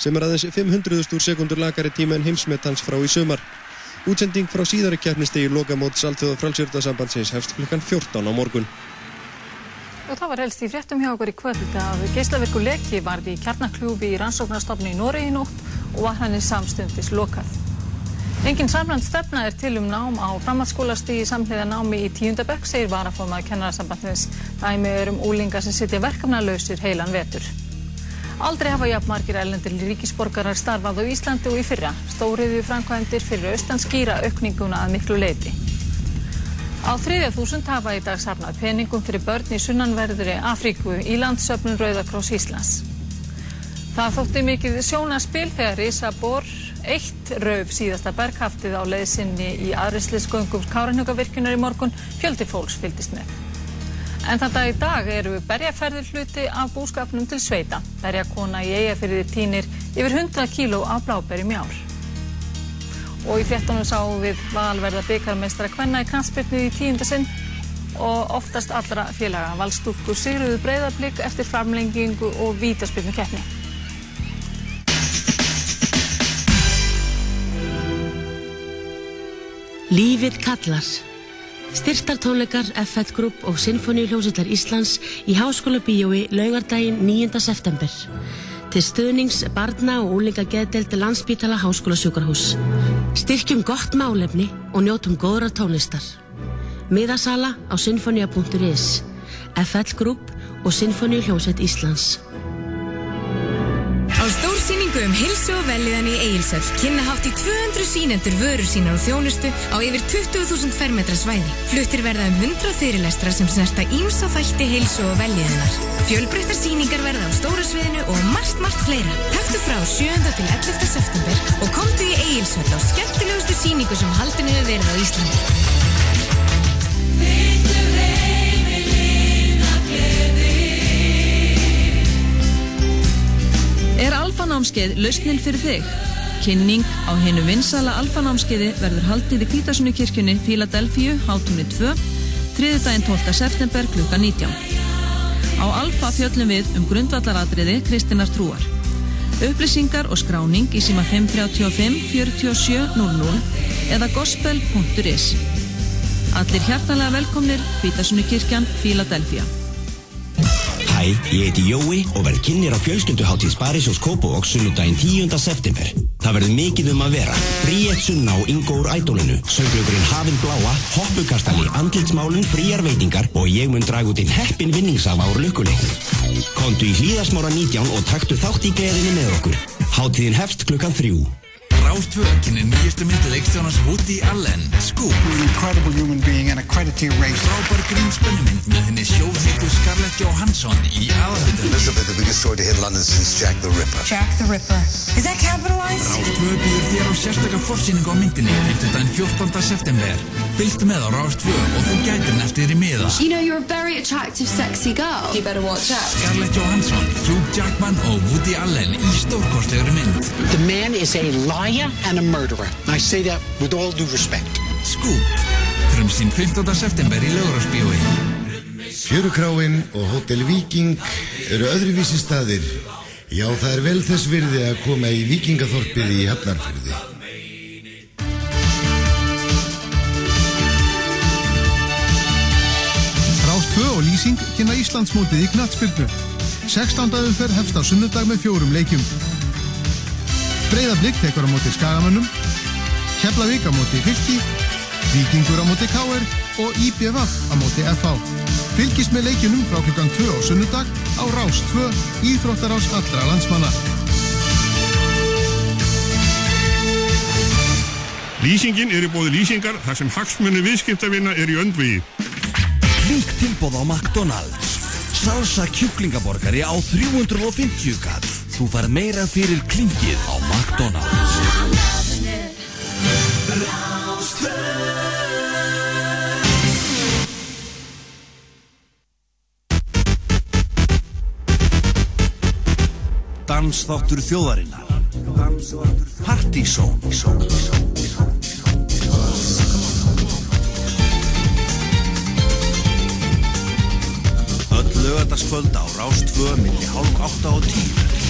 sem er aðeins 500.000 sekundur lagari tíma en heimsmetans frá í sömar. Útsending frá síðari keppnistegi lokamóts Alþjóða frálsjörðarsambandsins hefst klukkan 14 á morgun. Og það var helst í fréttum hjá okkur í kvöld að geislaverku leki varði í kjarnakljúfi í rannsóknarstofni í Noregi í nótt og var hann í samstundis lokað. Engin samland stefna er til um nám á framhaldsskólastígi samhliða námi í tíundabökk, segir varaformað kennarasambandins. Dæmi er um úlinga sem sitja verkefnalausir heilan vetur. Aldrei hafa jafnmargir ellendir ríkisborgarar starfað á Íslandi og í fyrra. Stóriðu framkvæmdir fyrir austan skýra aukninguna að miklu leiti. Á þriðja þúsund hafa í dag safnað peningum fyrir börn í sunnanverðri Afríku í landsöfnun Rauðakross Íslands. Það þótti mikið sjónaspil þegar Ísabor eitt rauf síðasta berghaftið á leiðsynni í aðrislisgöngum Káranhugavirkunar í morgun fjöldi fólks fylgist með. En þetta í dag eru berjaferðir hluti af búskapnum til sveita. Berjakona í eigafyrði týnir yfir 100 kíló af bláberjum í ár. Og í fréttunum sáum við valverða byggarmeistra Kvenna í kransbyrnu í tíundasinn og oftast allra félaga valstúkkur Sigruðu breyðarblik eftir framlengingu og vítaspyrnu keppni. Lífið kallar. Styrtartónleikar, FL Group og Sinfoníuljósillar Íslands í Háskóla Bíói laugardaginn 9. september. Til stöðnings barna og úlinga geðdeldi landsbítala Háskóla Sjúkarhús. Styrkjum gott málefni og njótum góðra tónlistar. Miðasala á sinfonia.is, FL Group og Sinfoníuljósill Íslands. Á stórsýningu um hilsu og velliðan í Egilsöld kynna hátt í 200 sínendur vörur sínar og þjónustu á yfir 20.000 fermetra svæði. Fluttir verða um 100 fyrirlestra sem snerta ímsa þætti hilsu og velliðanar. Fjölbreyttar síningar verða á stóra sviðinu og margt, margt fleira. Taktu frá 7. til 11. september og komdu í Egilsöld á skemmtilegustu síningu sem haldinu hefur verið á Íslandi. Er alfanámskeið lausnin fyrir þig? Kynning á hennu vinsala alfanámskeiði verður haldið í Kvítasunni kirkjunni Fíladelfíu, hátunni 2, 3. daginn 12. september klukka 19. Á alfa fjöllum við um grundvallaratriði Kristinar Trúar. Upplýsingar og skráning í síma 535 4700 eða gospel.is. Allir hjartalega velkomnir Kvítasunni kirkjan Fíladelfíu. Hæ, ég heiti Jói og verð kynir á fjölskylduháttíð Sparisjós Kópavóks sunnudaginn 10. september. Það verður mikið um að vera. Fríett sunna á Ingóur Ædólinu, sönglaugurinn Hafinn Bláa, hoppukastali, andlitsmálun, fríjar veitingar og ég mun dragu til heppin vinningsafa úr lukkuleiknum. Kontu í hlýðasmára 19 og taktu þátt í gleðinu með okkur. Háttíðin hefst klukkan 3. Ráðtvörakinni nýjastu myndið leikstjónars Woody Allen, Scoop. Frábær grínspennumynd með henni sjóðheitu Scarlett Johansson í aðhundur. Ráðtvö býður þér á sérstakar fórsýningu á myndinni 14. september. Fylgst með á Ráðtvö og þú gætir nættir í miða. You know, Scarlett Johansson, Hugh Jackman og Woody Allen í stórkostlegri mynd. Liar and a murderer. I say that with all due respect. Scoop. Frumsinn 15. september í Ljóðarsbíói. Fjörukráin og Hotel Viking eru öðruvísi staðir. Já, það er vel þess virði að koma í Vikingaþorpið í Hafnarfjörði. Rást 2 og Lýsing kynna Íslandsmótið í knatsbyrnu. 16. umferð hefst á sunnudag með fjórum leikjum. Breiðablík tekur á móti Skagamönnum, Keflavík á móti Fylki, Vikingur á móti K.R. og IBVF á móti FH. Fylgist með leikjunum frá klukkan 2 á sunnudag á Rás 2, Íþróttarás allra landsmanna. Lýsingin er í bóði lýsingar þar sem hagsmunni viðskiptavinna er í öndvigi. Lík tilbóð á McDonalds. Salsa kjúklingaborgari á 350 kall. Þú far meira fyrir klingið á McDonalds. Dansþáttur þjóðarinnar. Partysón Öll lögataskvöld á Rástföð millir hálf 8 og 10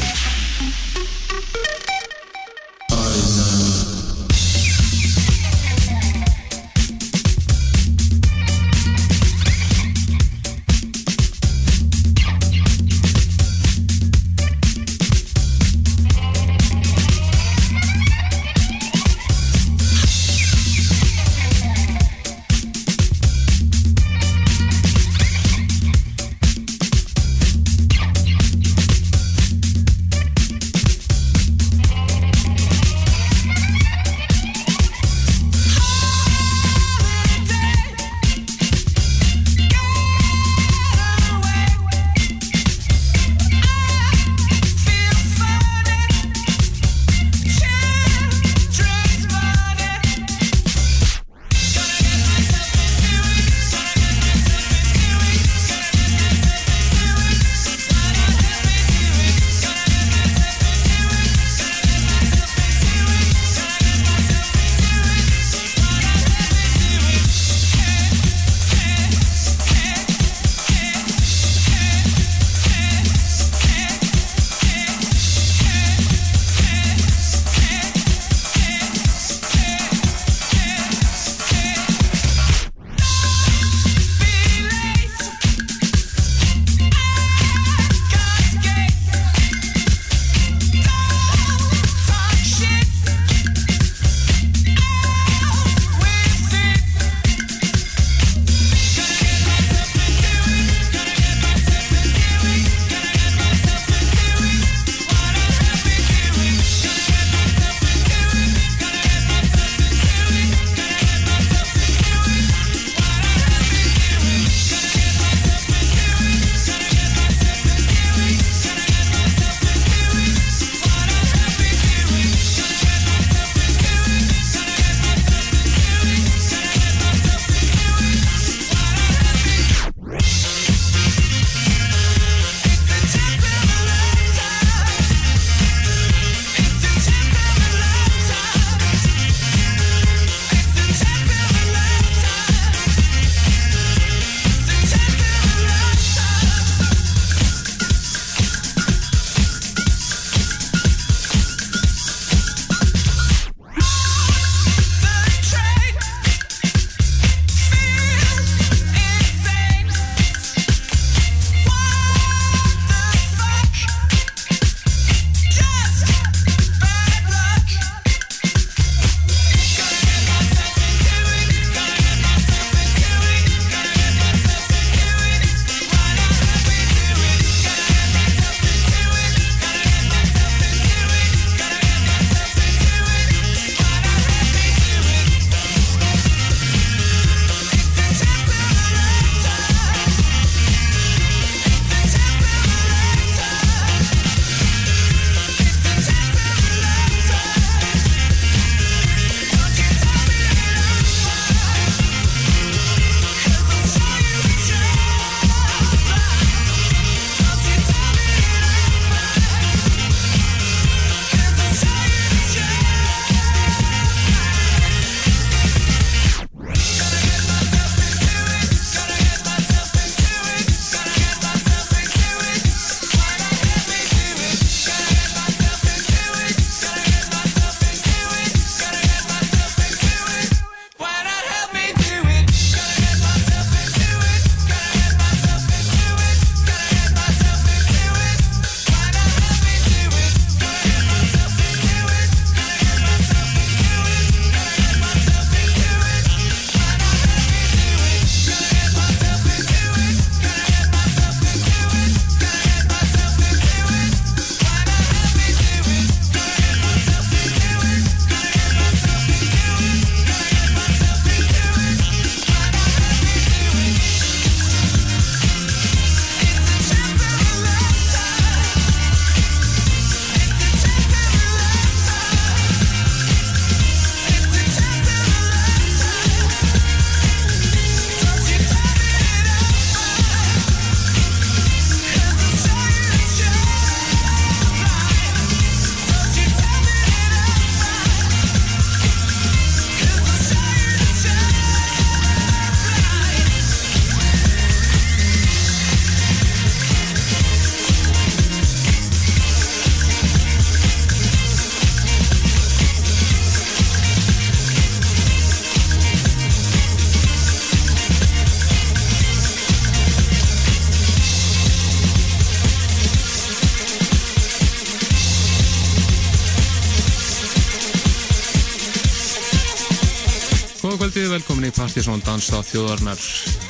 Danstáð þjóðarnar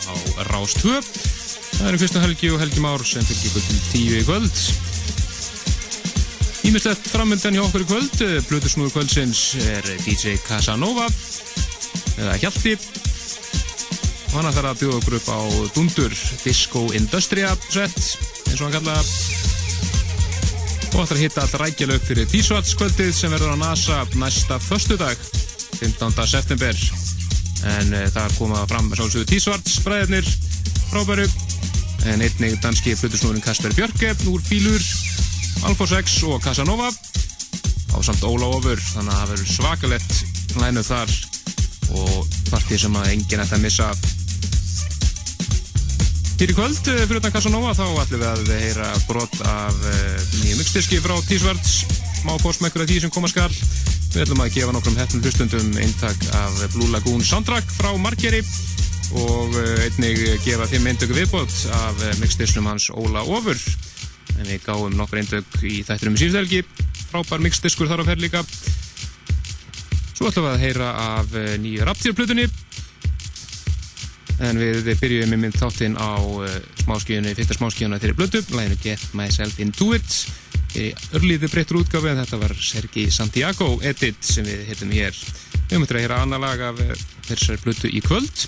á Rás 2. Það eru Kristján Helgi og Helgi Már sem fylgir ykkur til tíu í kvöld. Ímislegt framöndan hjá okkur í kvöld, Blutusnúður kvöldsins er DJ Casanova, eða Hjalti. Og hann ætlar að bjóða okkur upp á Dundur Disco Industria set, eins og hann kallaða. Og ætlar að hitta allt rækjala upp fyrir T-Swats kvöldið sem verður á NASA næsta förstu dag. 15. september en e, þar koma fram sálsögðu T-Svarts bræðirnir frábæru. En einnig danski flutusnúðurinn Kasper Björke úr Fílur, Alfons X og Casanova. Á samt Óla Ofur þannig að það verður svakalett lænuð þar og partið sem að enginn ætti að missa í kvöld eh, fyrir utan Casanova þá ætlum við að heyra brot af nýjum ykstyrski frá T-Svarts má postmekkur af því sem koma skall Við ætlum að gefa nokkrum hefnum hlustundum eintak af Blue Lagoon soundtrack frá Margeri og eh, einnig gefa þeim eindöku viðbót af eh, mixdisnum hans Óla Ofur. En við gáum nokkur eindök í þættinum í síðustelgi, frábær mixdiskur þar á ferð líka. Svo ætlum við að heyra af eh, nýju Rapture-plutunni. En við byrjum með mynd þáttinn á smáskíðunni, fyrsta smáskíðunna þeirri blötu, læginu Get Myself Into It í örlíðu breyttur útgafu en þetta var Sergi Santiago edit sem við hittum hér. Við eftir að hýra annar lag af eh, þessari blötu í kvöld.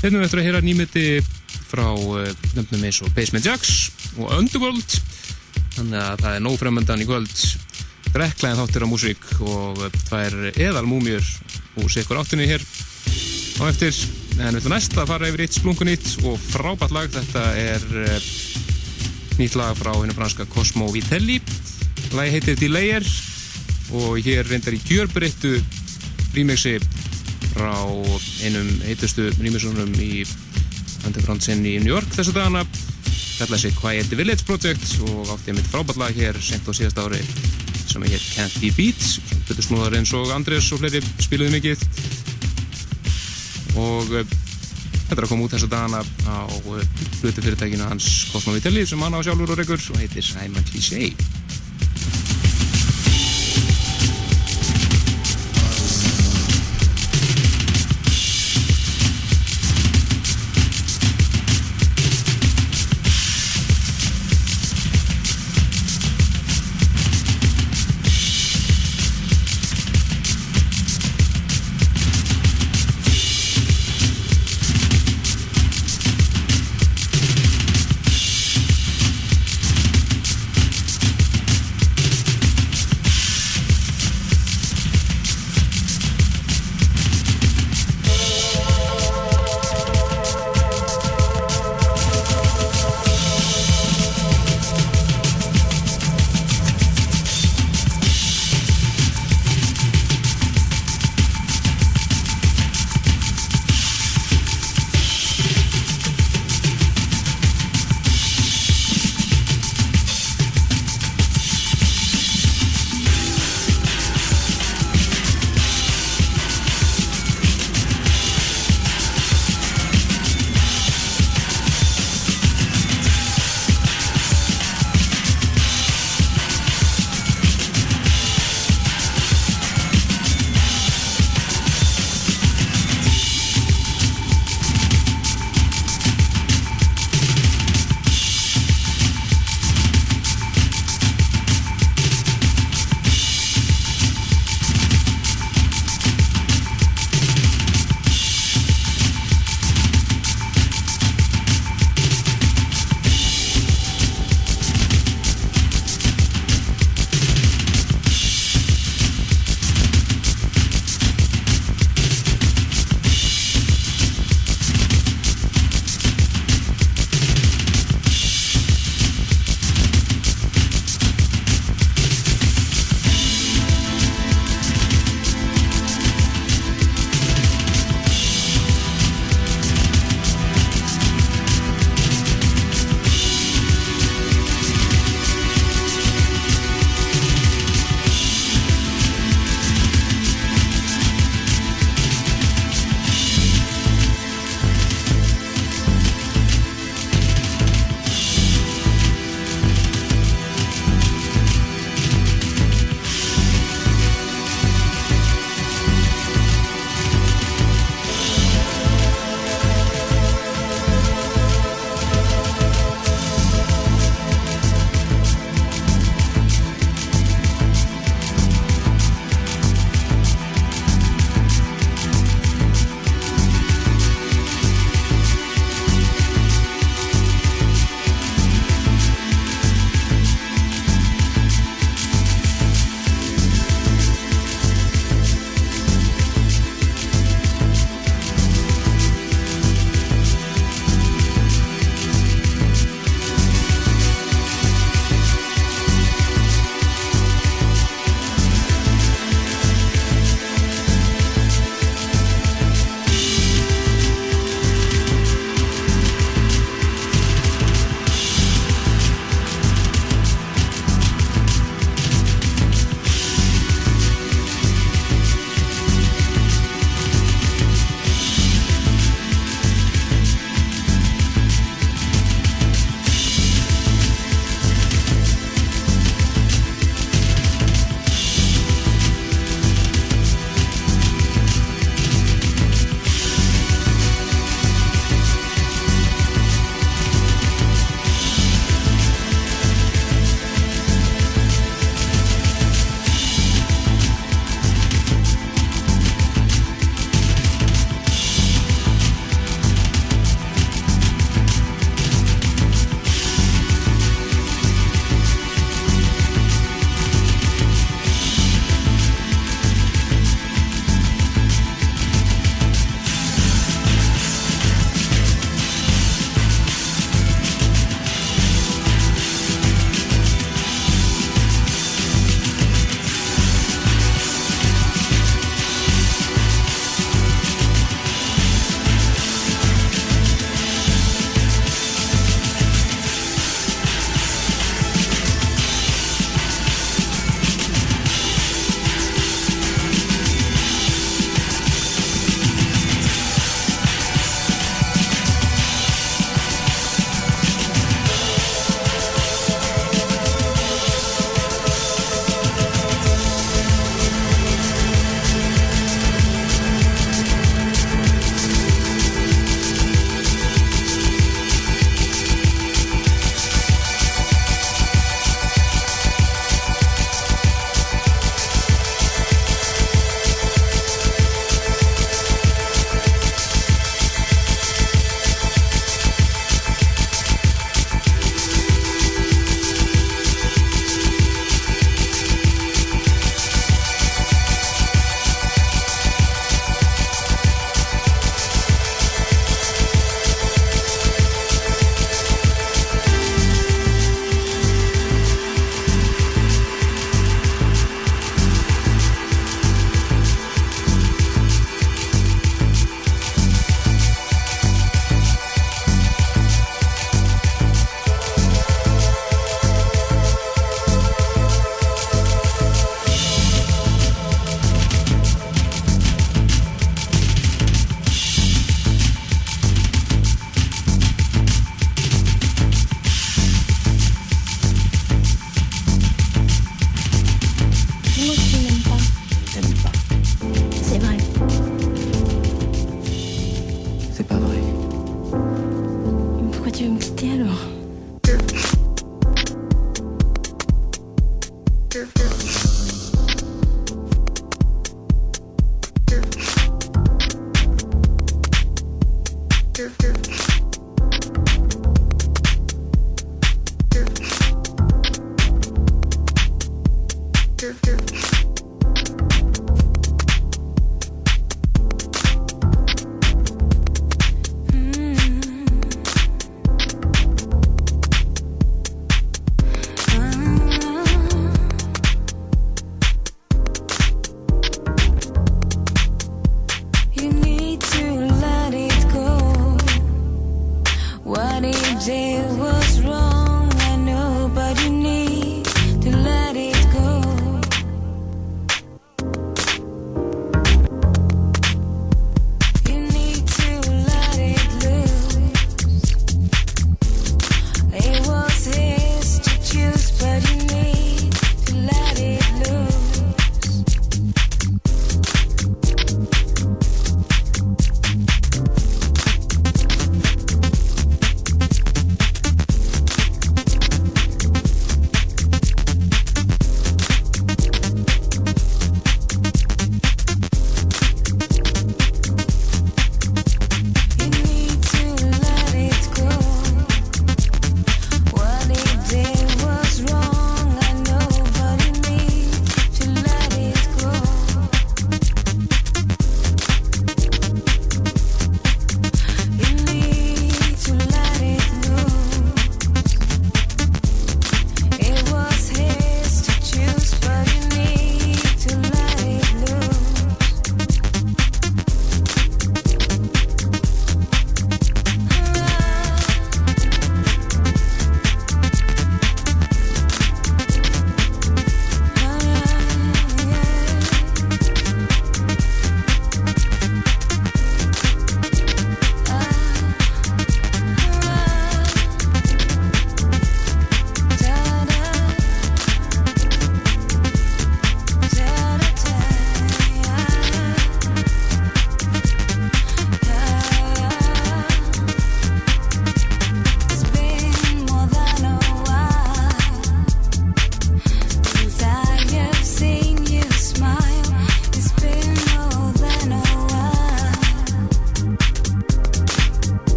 Við höfum eftir að hýra nýmiti frá eh, nöfnum eins og Basement Jacks og Underworld. Þannig að það er nóg fremöndan í kvöld. Reklæðin þáttir á músík og það er eðal múmjur úr sikkur áttunni hér. Á eftir en við ætlum næst að fara yfir eitt splungunýtt og frábært lag. Þetta er eh, nýtt lag frá hennu franska Cosmo Vitelli. Lagi heitir Delayer og hér reyndar í gjörbreyttu remixi frá einum heitustu remixunum í Underfrontsin í New York þessu dagana. Kallaði sig Quiet Village Project og átti að mitt frábært lag hér sent á síðast ári sem er hér Can't Be Beat. Betur snúðar eins og Andrés og fleiri spiluði mikið. Og Þetta er að koma út þessu dagana á hlutufyrirtækinu hans Cosmo Vitelli sem hann á sjálfur og regur og heitir Simon Cliché.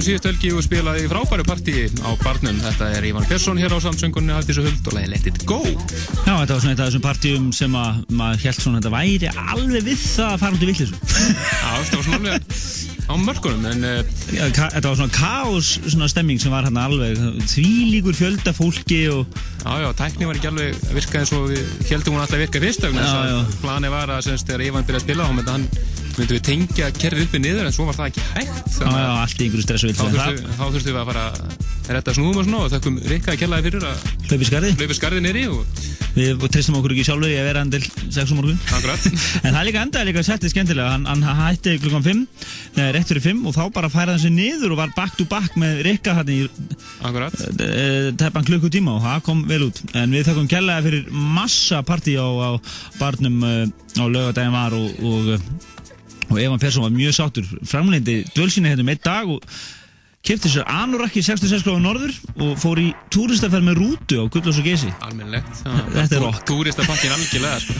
Um síðust helgi og spilaði frábæru partíi á barnum. Þetta er Ívan Persson hér á samsöngunni Haldísu Huld og leiði Let It Go. Já, þetta var svona eitt af þessum partíum sem að maður held svona að þetta væri alveg við það að fara út í villisu. Já, þetta var svona alveg á mörkunum, en... Uh, Já, þetta var svona kaos svona stemming sem var hérna alveg þvílíkur fjölda fólki og... Já, já, tækni var ekki alveg að virka eins og við heldum hún alltaf að virka fyrst vegna Já, þess að planið var að semst þegar Ívan byrjaði að spila myndi hann myndum við tengja kerfið uppi niður en svo var það ekki hægt. Já, já, allt í einhverju stressu þá þurftum þá þurftum við að fara að redda snúðum og svona og þakkum Rikka að kellaði fyrir að Hlaupi skarði nýri og Við tristum okkur ekki sjálfur í að vera endil 6 um morgun. En það er líka endaði líka settið skemmtilega. Hann, hann hætti klukkan 5 Nei, rétt fyrir 5 Og þá bara færaði hann sig niður og var back to back með Rikka hann í Akkurat. Teppan klukkutíma og það kom vel út. En við þakkum kellaði fyrir massa partí á, á barnum uh, á laugadagin var og, og, og Evan Persson var mjög sáttur. Framleindi dvölsina hérna um einn dag og kefti sér anorakki 66 gráður norður og fór í túristaferð með rútu á Gullós og Geysi. Almennlegt Þetta er rock. Túristapakkin algjörlega sko.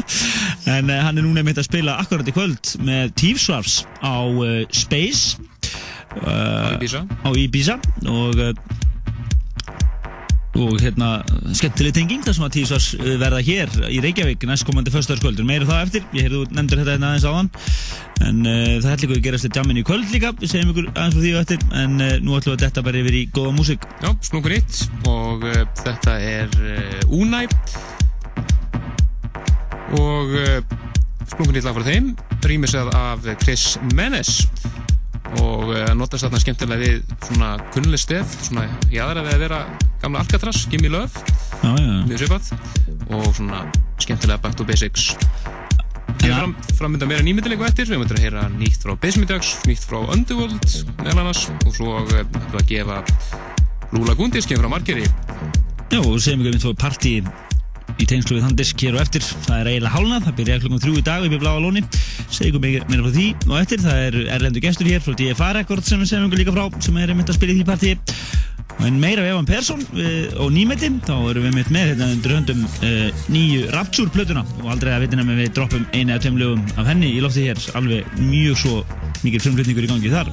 En uh, hann er núna meitt að spila akkurat í kvöld með Tífsvars á uh, Space uh, Á Ibiza. á Ibiza. Og og hérna skemmtileg tenging þar sem að Tífsvars uh, verða hér í Reykjavík næstkomandi föstudagskvöldur meira það eftir, ég heyrðu nefndur þetta hérna aðeins áðan. En uh, það ætla ykkur að gerast þetta jammin í kvöld líka, við segjum ykkur aðeins frá því og eftir. En uh, nú ætlum við að þetta bara yfir í góða músík. Já, snúkur hitt. Og uh, þetta er uh, Unæ og snúkur hitt lag frá þeim. Rýmisað af Chris Menes og uh, notast þarna skemmtilega við svona kunnuleg stef svona jáðara við að vera gamla Alcatraz, Gimme Love já, já. mjög svipað og svona skemmtilega Back to Basics. Ég er fram, framönda meira nýmyndileg eftir, við möndum að heyra nýtt frá Base Me Dogs, nýtt frá Underworld meðal annars og svo uh, ætlum við að gefa Lula Gundis kemur frá Margeri. Já, og segjum ykkur um tvo partí í tengslu við þann disk hér og eftir. Það er eiginlega hálnað, það byrja klukkan þrjú í dag í Bláa Lóni, segjum meira frá því. Og eftir, það er erlendu gestur hér frá DFA Records sem við segjum ykkur líka frá sem er einmitt að spila í því partí. En meira við Evan Persson við, og nýmetti, þá erum við einmitt með hérna undir höndum uh, nýju Rapture plötuna og aldrei að vitina með við droppum einu eða tveim lögum af henni í lofti hér. Alveg mjög svo mikið frumflutningur í gangi þar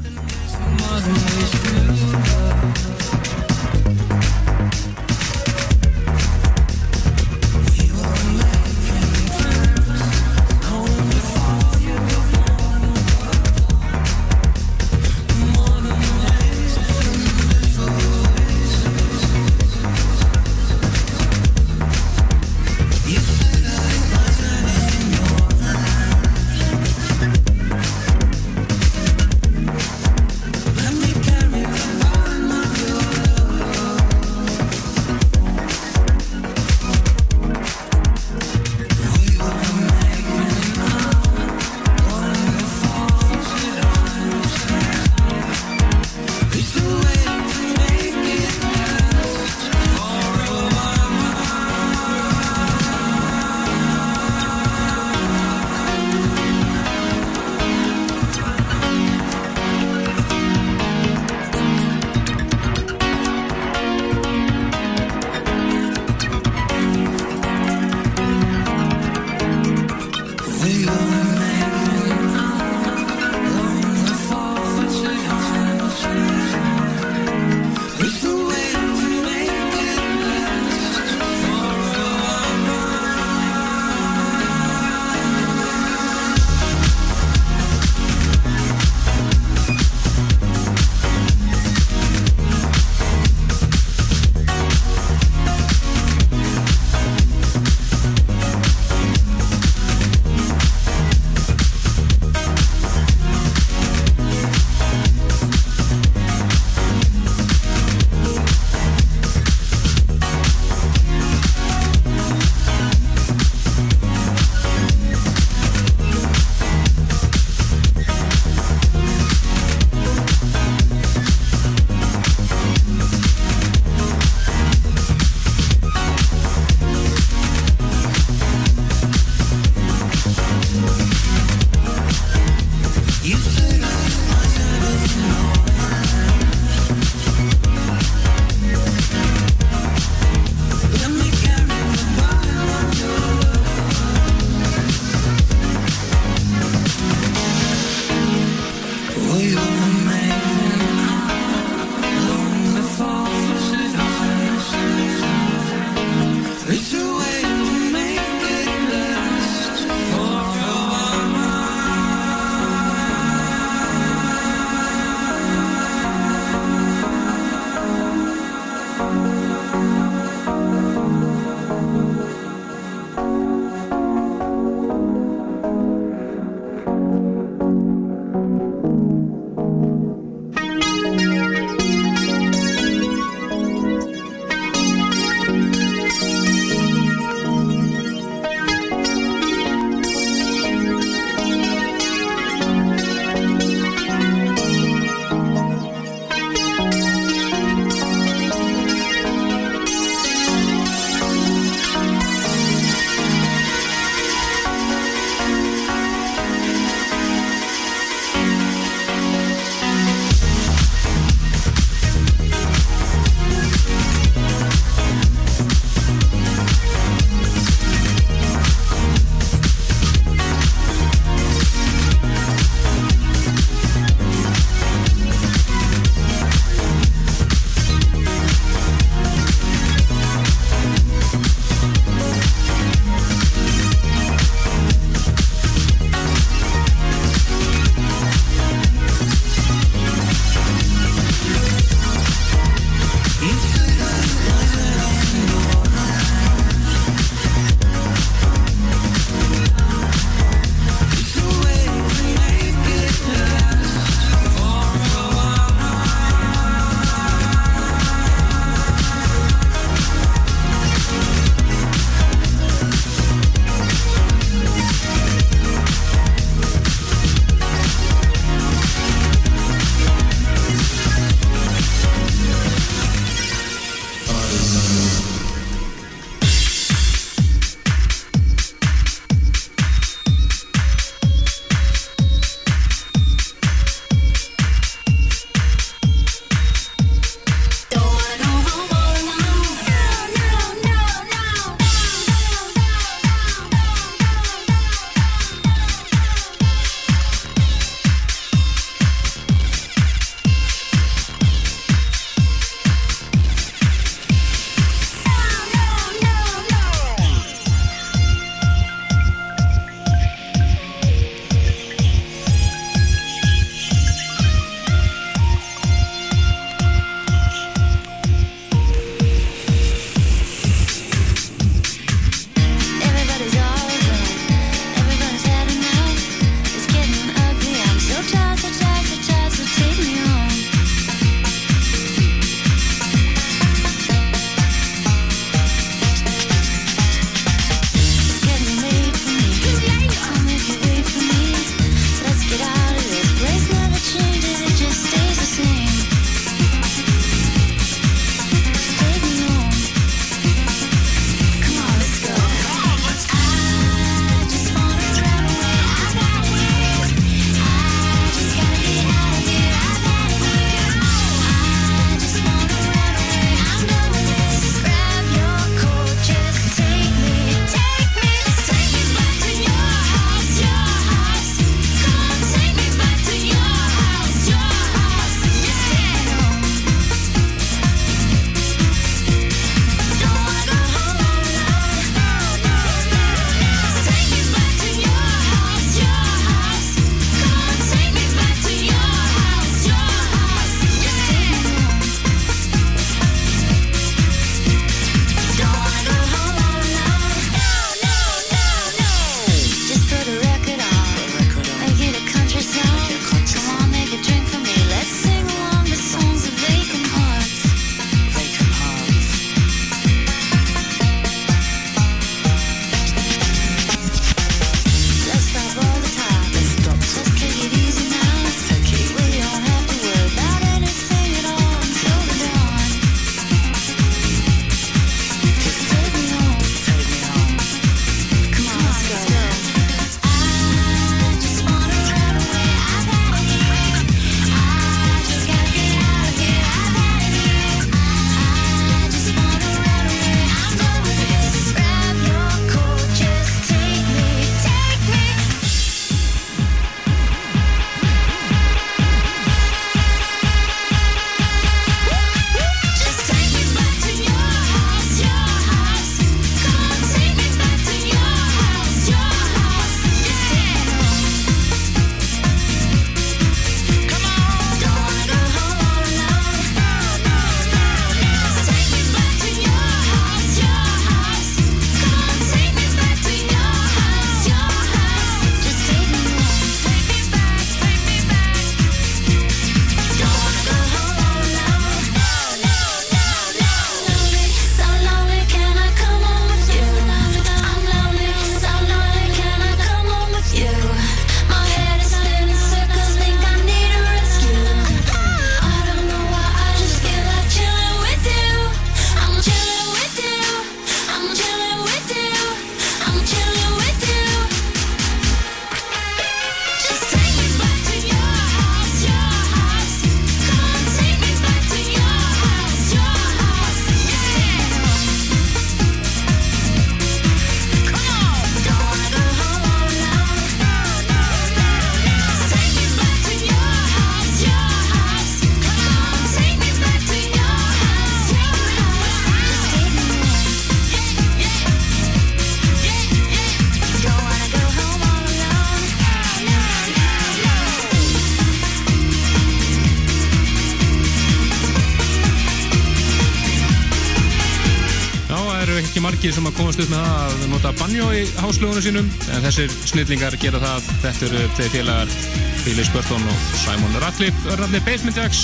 upp með það að nota banjo í háslögunum sínum en þessir snillingar gera það. Þetta eru þeir félagar Phyllis Burton og Simon Radcliffe Radcliffe Basement Jacks.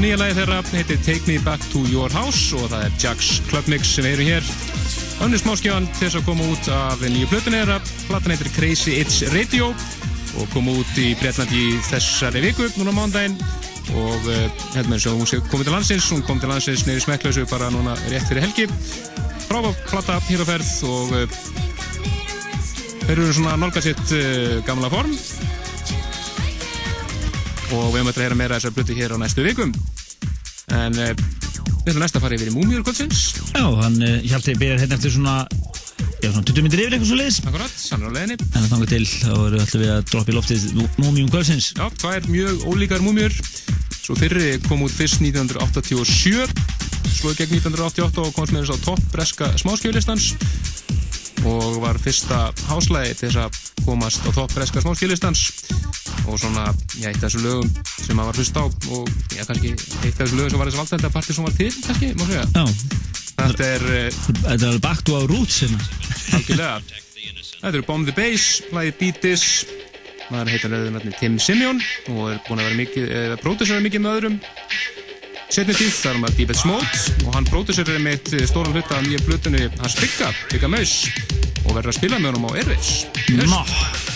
Nýja lagi þeirra heitir Take Me Back to Your House og það er Jacks Club Mix sem erum hér. Önnur smáskjáðan til þess að koma út af nýju plötun þeirra platan heitir Crazy It's Radio og kom út í Breitlandi þessari viku núna mándaginn og uh, hérna þess að hún komið til landsins. Hún kom til landsins neyri smekklausu bara núna rétt fyrir helgi frábá plata hér á ferð og uh, þeir eru svona nálga sitt uh, gamla form. Og við eftir að heyra meira þessar blötu hér á næstu vikum. En uh, við ætlum næst að fara yfir í Múmiur kvöldsins. Já, hann Hjalti byrjar hérna eftir svona Já, svona 20 myndir yfir eitthvað svo leiðis Akkurat, hann er á leiðinni. En það þangar til, þá erum við alltaf við að droppa í loftið Múmium kvöldsins. Já, tvær mjög ólíkar múmiur Svo fyrri kom út fyrst 1987 slóði gegn 1988 og komst með þess að topp breska smáskjölistans og var fyrsta háslægi til þess að komast á topp breska smáskjölistans og svona, já, eitt af þessu lögum sem maður var hlust á og já, kannski eitt af þessu lögum sem var þessu valdenda parti sem var til, kannski, má segja. Þetta er uh, Þetta er alveg back to our roots hérna. Algjörlega. Þetta eru Bomb the Bass, lagið Beat This maður heitir rauðunarni Tim Simeon og er búin að vera mikið, eða pródusera mikið með öðrum setni tíð, þar maður David Smote og hann pródusera með stóran hluta af nýja blötunni hans Bigga, Bigga Maus og verður að spila með honum á Airways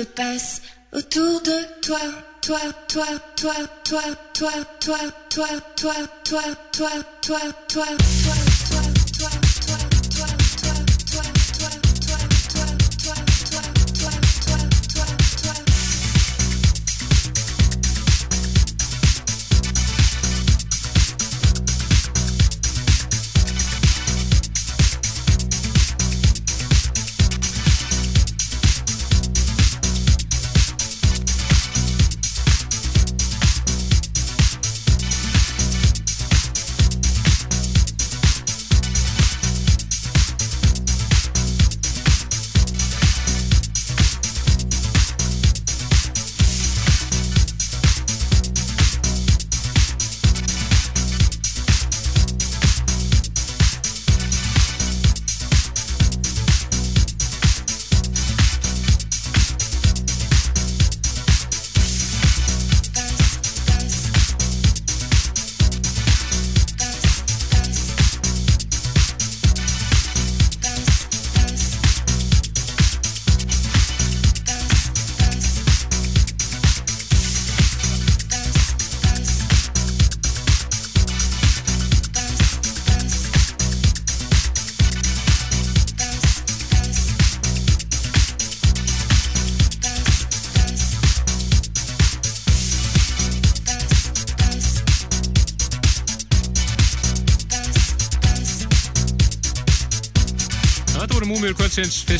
se passe autour de toi, toi, toi, toi, toi, toi, toi, toi, toi, toi, toi, toi, toi, toi.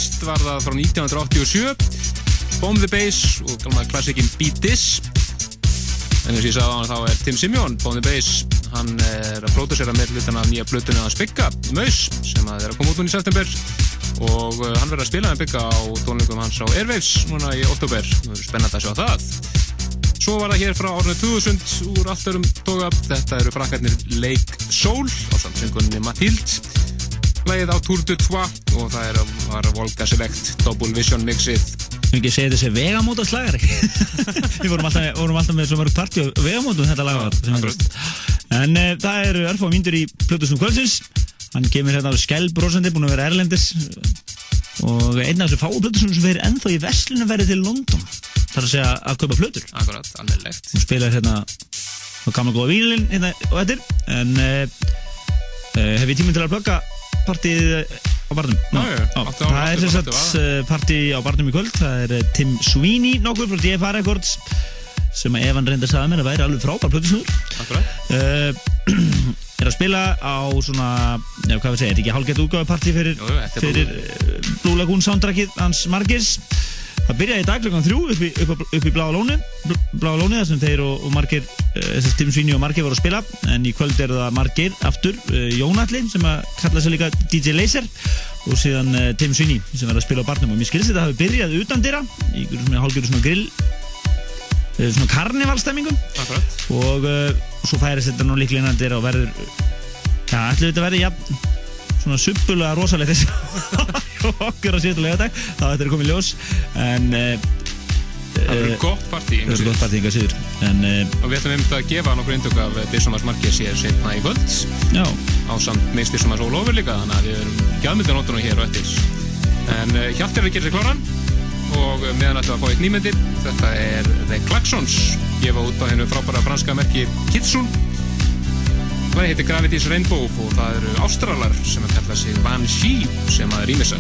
Fyrst var það frá 1987 Bomb the Bass og galma klassikinn Beat This. En eins og ég sagði á hann þá er Tim Simeon Bomb the Bass, hann er að pródusera með hlutan af nýja blötuna að spikka Maus, sem að er að koma út núna í september. Og uh, hann verður að spila með bygga á tónleikum hans á Airwaves núna í oktober, það verður spennandi að sjá það. Svo var það hér frá árinu 2000 úr allt örum tóka þetta eru frakkarnir Lake Soul á samsöngunni Mathilde Lægið á Tour de Trois og það er, var Volga Select Double Vision mixið. Við ekki segja þessi vegamóta slagari Við vorum alltaf, vorum alltaf með svo mörg partí á vegamótum þetta lag var. En uh, það eru örfá myndur í Plutusnum kvöldsins. Hann kemur hérna á skellbrósandi búin að vera erlendis. Og einn af þessu fáu Plutusnum sem verið ennþá í veslinu verið til London. Þarf að segja að kaupa Plutur Akkurat, alveg Hún spilar hérna á gamla góða vínilinn hérna og eftir. En uh, uh, hef ég tíminn til að plugga partíð á barnum. Já, Já, áttu á- það er sem á- sagt á. uh, partí á barnum í kvöld. Það er uh, Tim Sweeney nokkur frá DFA Records sem að Evan reynda sagði mér að væri alveg frábær plötusnúður. Akkurat. Uh, er að spila á svona já, hvað við segja, er þetta ekki hálfgett útgáfapartí fyrir, fyrir Blue Lagoon. soundtrackið hans Margis það byrjaði í dag klukkan þrjú upp í, upp, upp í Bláa Lóni Bláa Lóni þar sem þeir og, og Margir uh, þessi Tim Sweeney og Margir voru að spila. En í kvöld eru það Margir aftur uh, Jónatli sem að kalla sig líka DJ Laser og síðan uh, Tim Sweeney sem verður að spila á barnum. Og mér skilst þetta hafi byrjað utan dyrra í einhverju svona grill svona karnivalstemmingum og svo færist þetta nú líklega innan dyra og verður já, ætlu þetta verði ja, svona suppulega rosalegt þessi og okkur að síðan lega dag þá þetta er komið ljós en uh, Það verður gott partí það verður gott partí yngar síður en uh, og við ætlum einmitt að gefa nokkur eindök af Dissumas Marquez hér setna í kvöld. Já. Á samt með Dissumas All Over líka þannig að við erum gæðmyndir nótunum hér og eftir. En Hjalti er að gera sér kláran og meðan ætlum að fá eitt nýmyndir. Þetta er The Klaxons gefa út á hennu frábæra franska merki Kitsun Lagi heitir Gravity's Rainbow og það eru ástralar sem að kalla sig Van Shee sem að rýmisa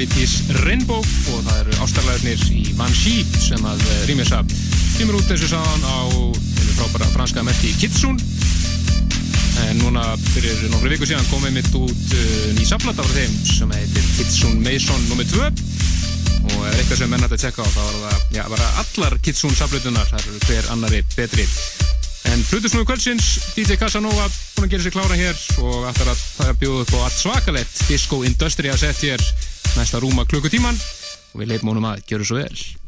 Gravity's Rainbow og það eru ástarlegarnir í Van She sem að eh, rýmisa kemur út þessu sáðan á einu frábæra franska merki Kitsun en núna fyrir nokkru viku síðan komið mitt út uh, ný saflata frá þeim sem heitir Kitsun Mason nr. 2 og ef eitthvað sem menn hægt að tjekka á þá var það, já, bara allar Kitsun saflutunar, það eru hver annari betri. En Plutusnúi kvöldsins, DJ Casanova búin að gera sér klára hér og ætlar að það er bjóð upp á allt svakalett Disco Industria set hér næsta rúma klukkutíman og við leifum honum að gera svo vel.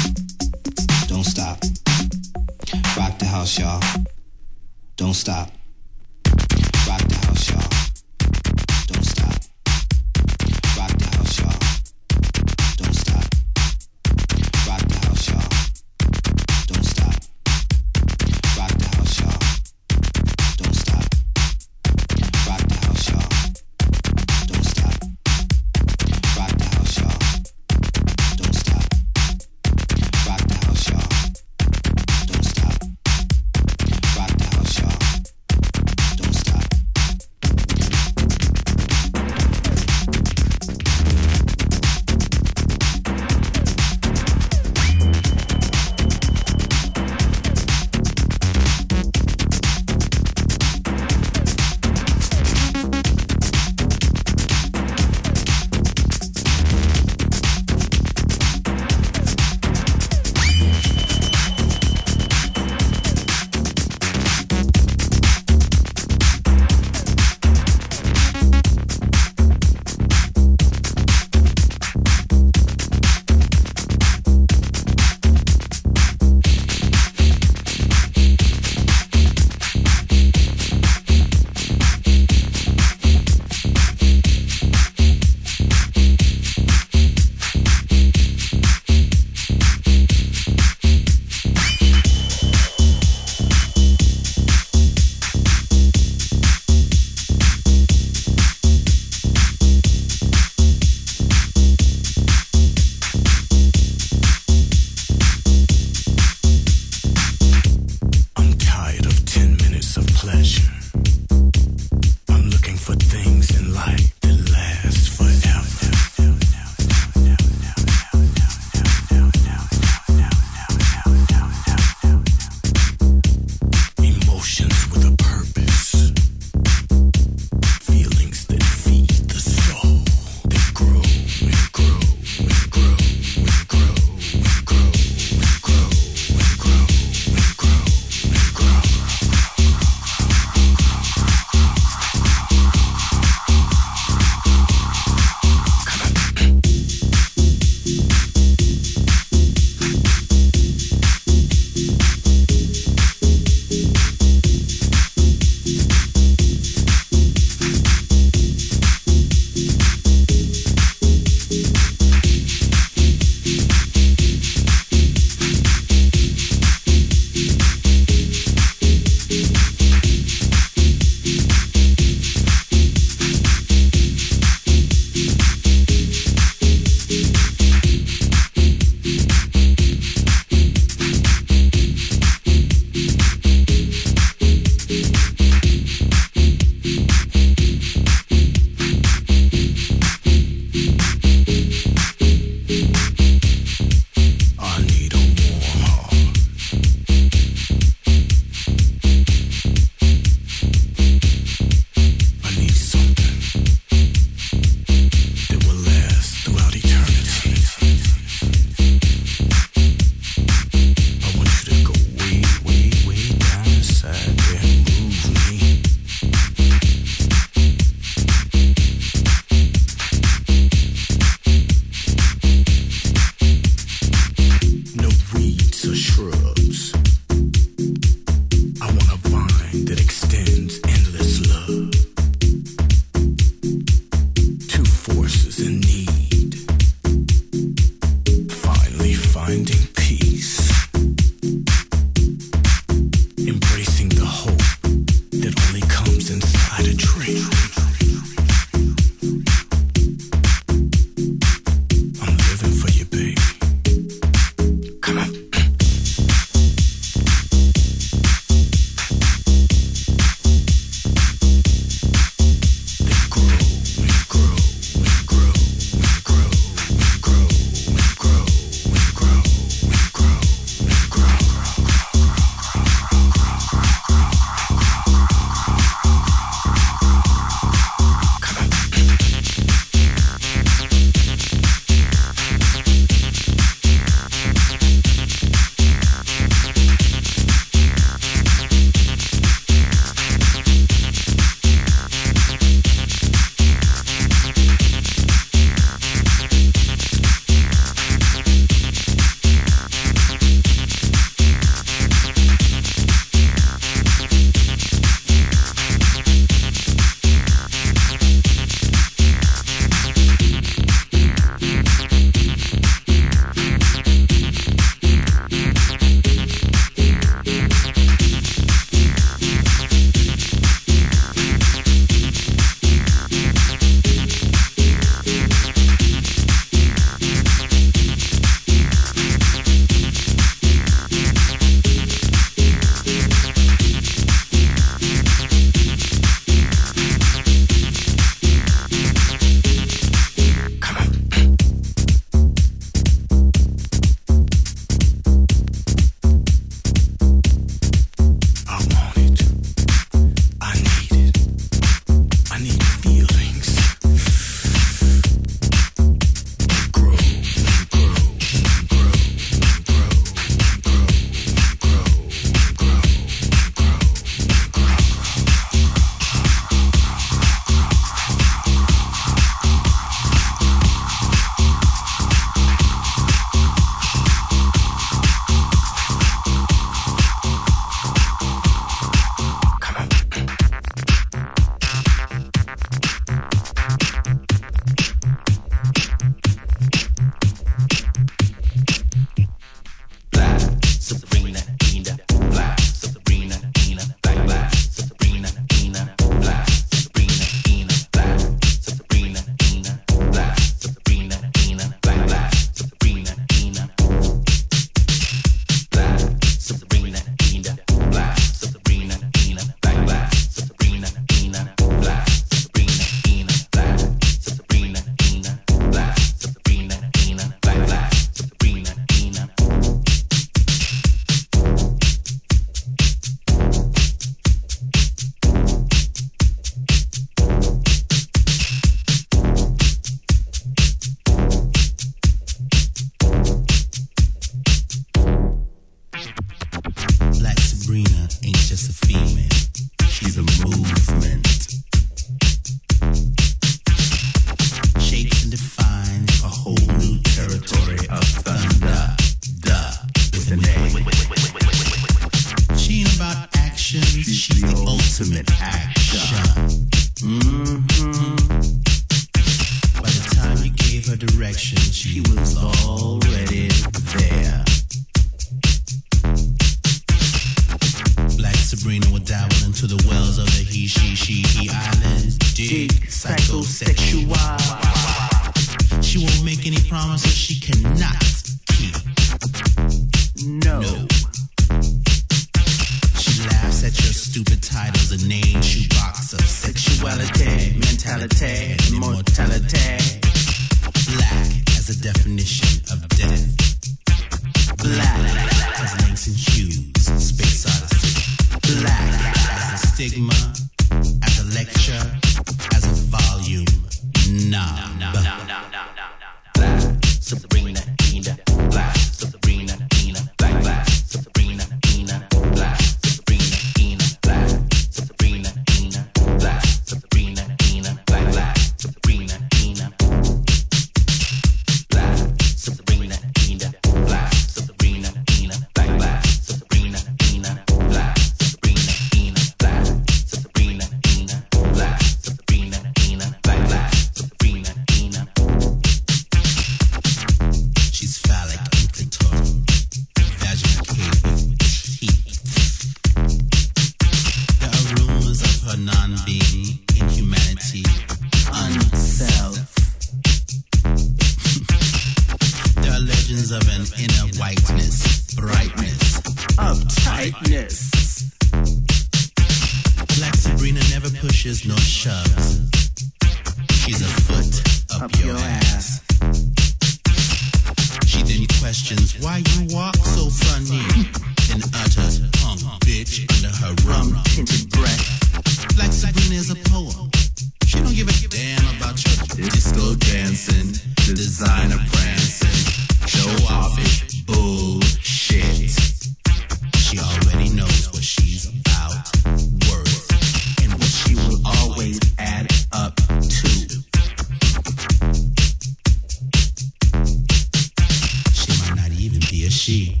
she.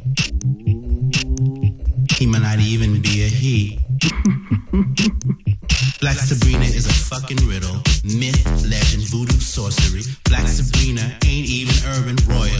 He might not even be a he. Black Sabrina is a fucking riddle, myth, legend, voodoo, sorcery. Black Sabrina ain't even urban royal.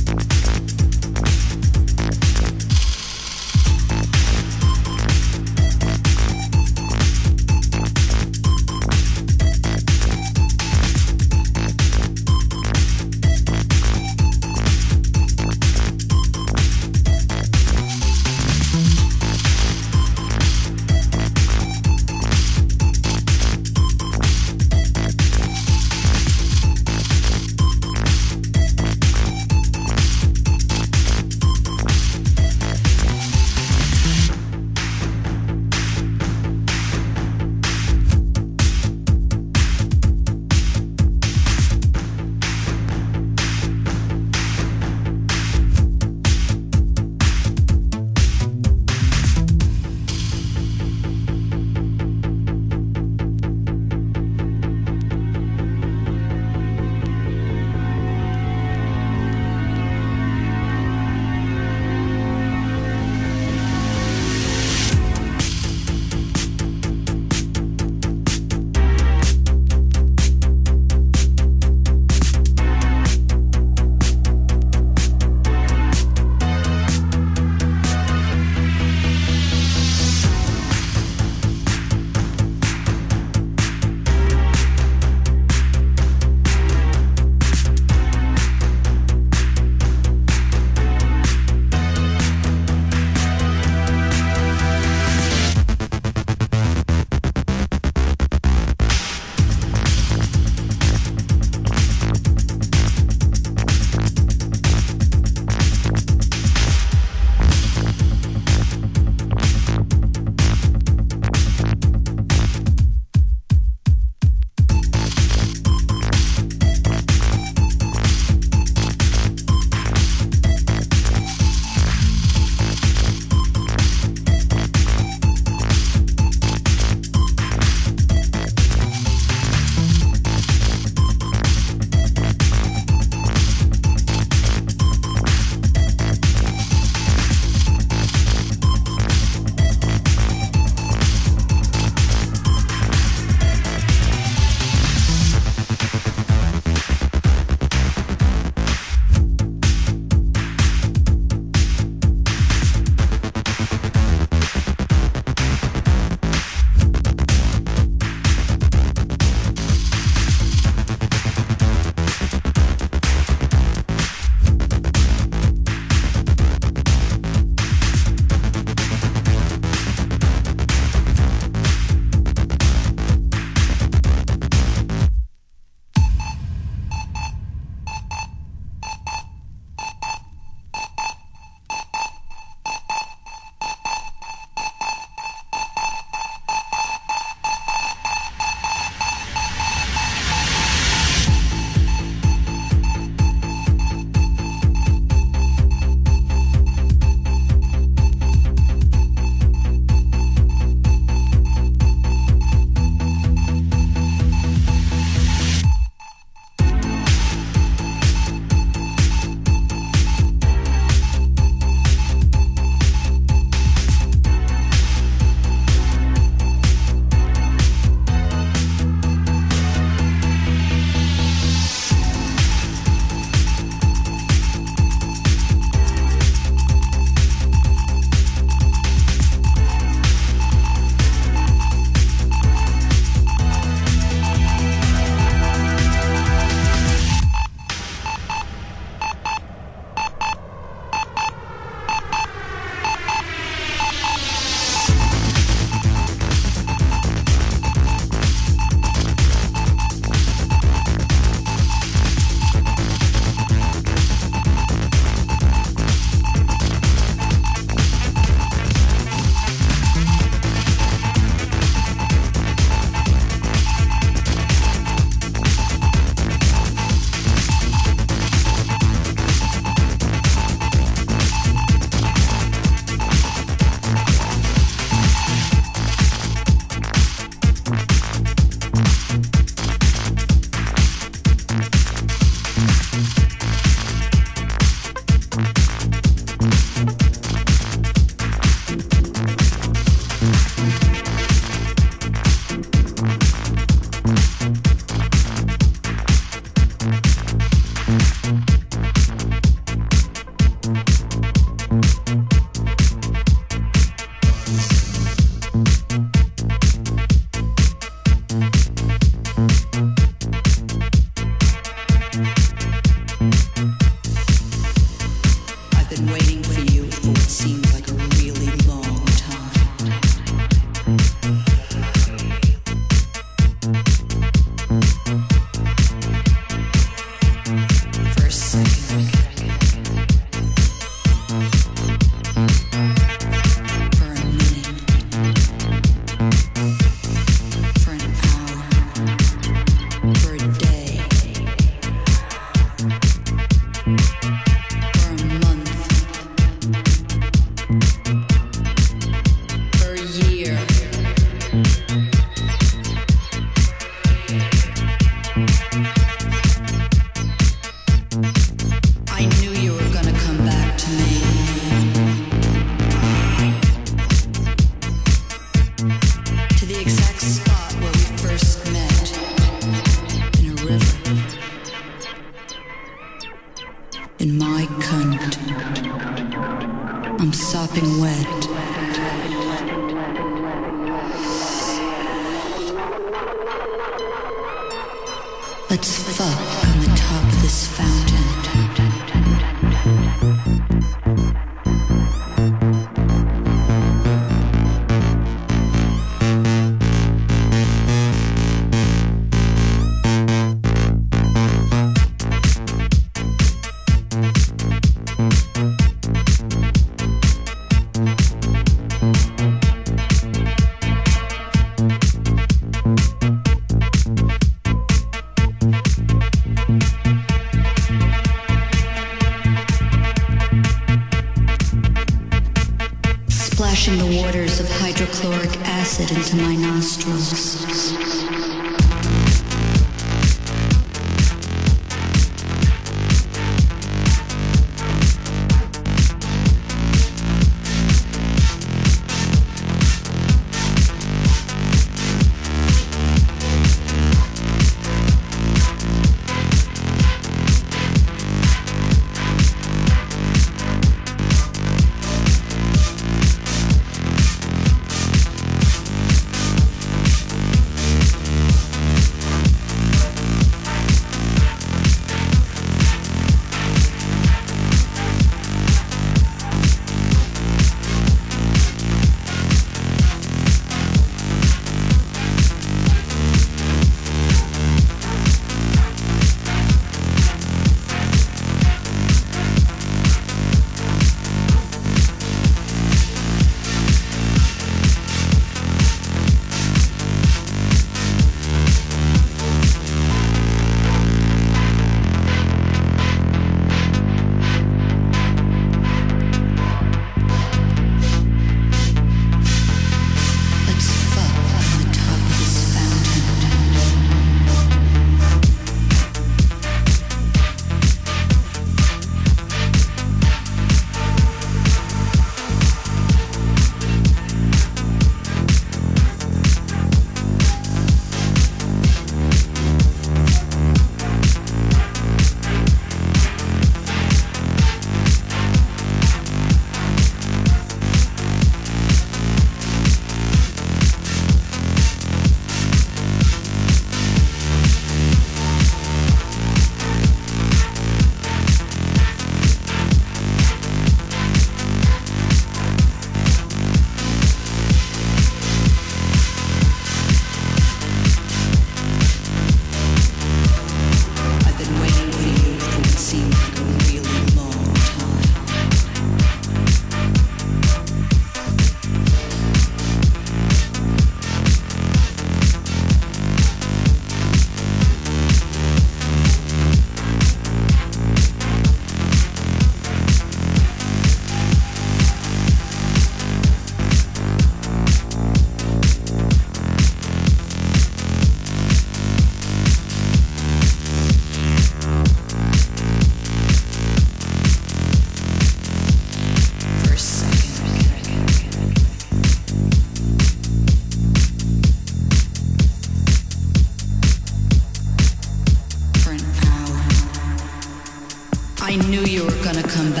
Gonna come back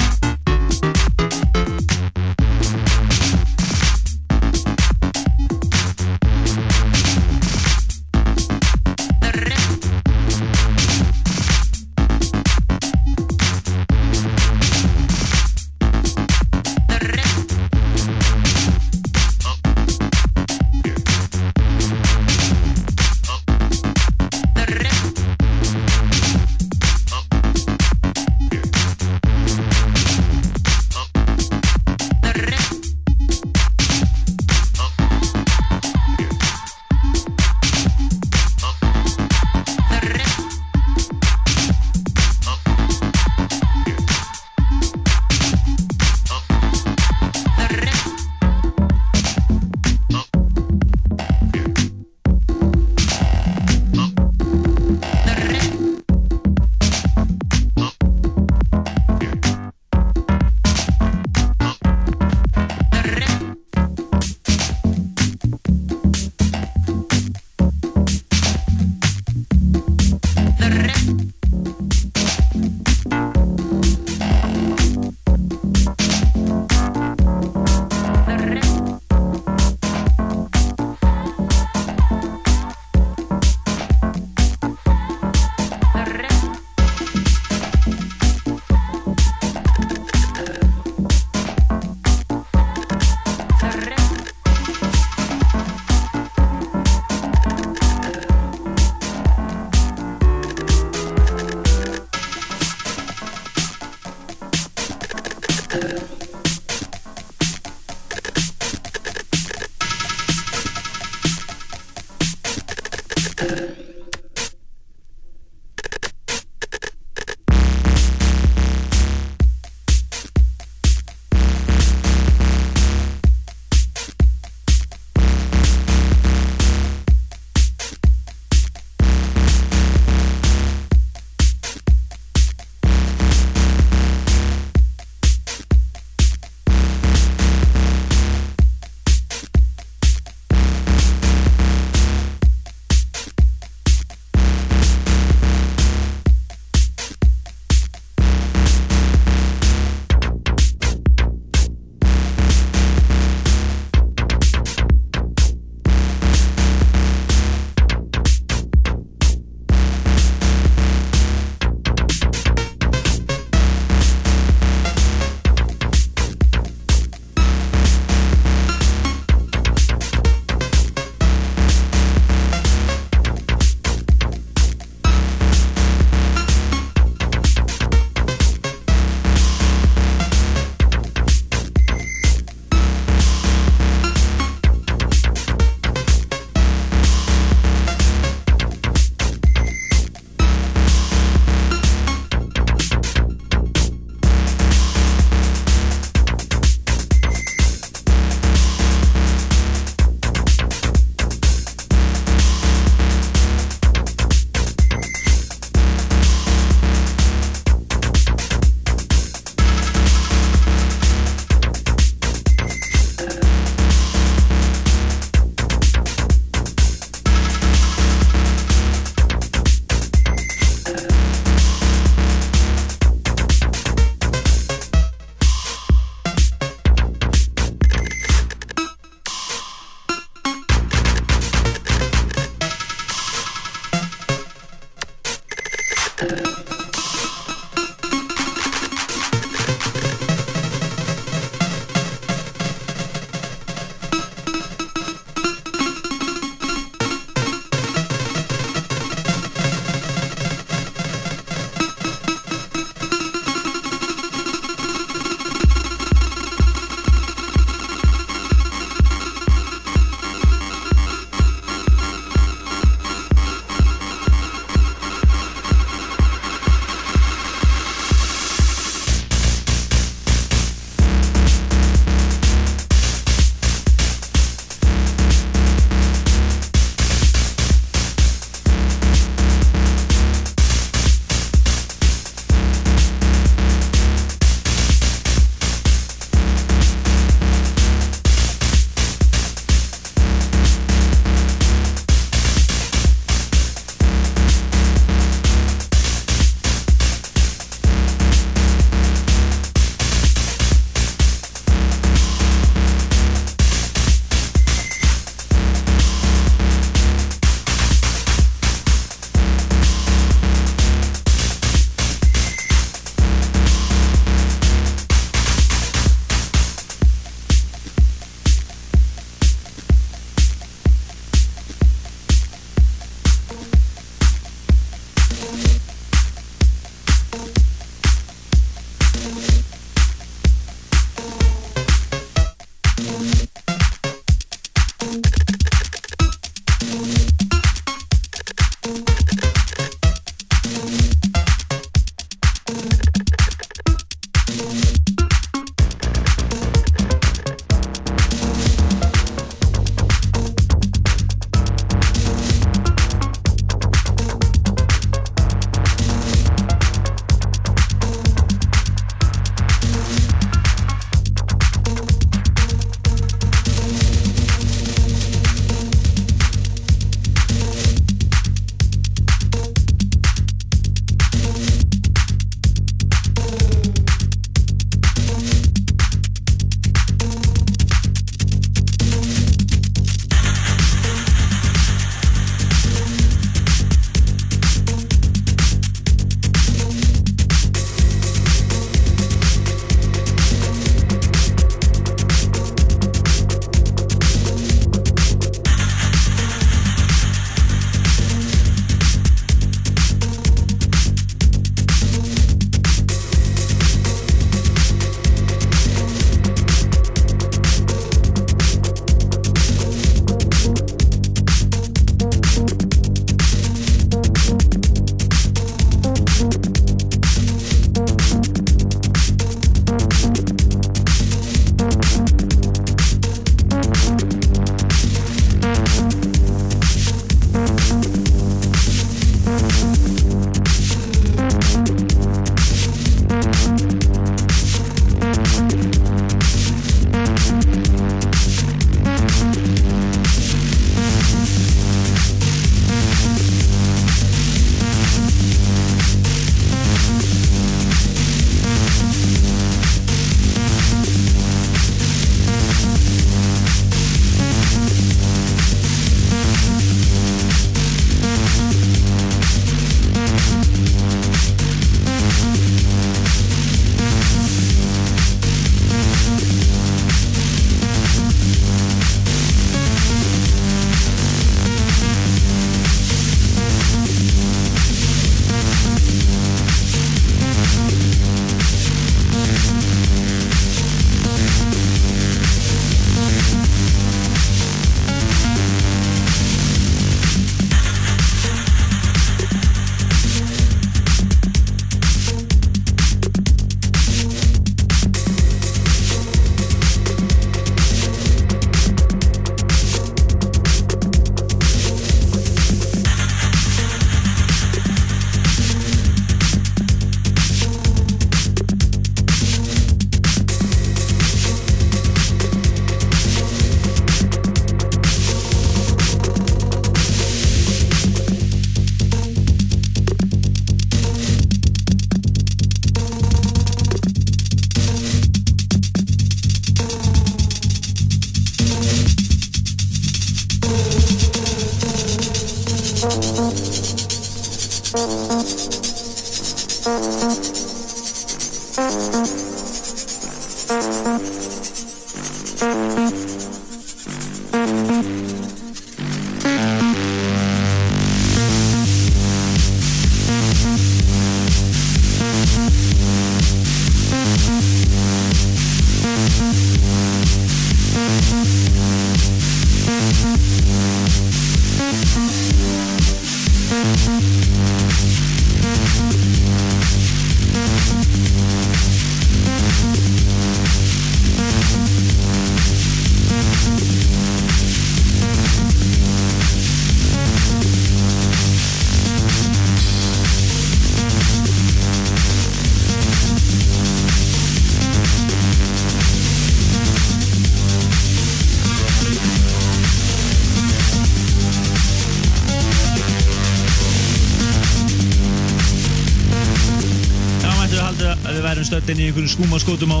inn í einhverjum skúmaskótum á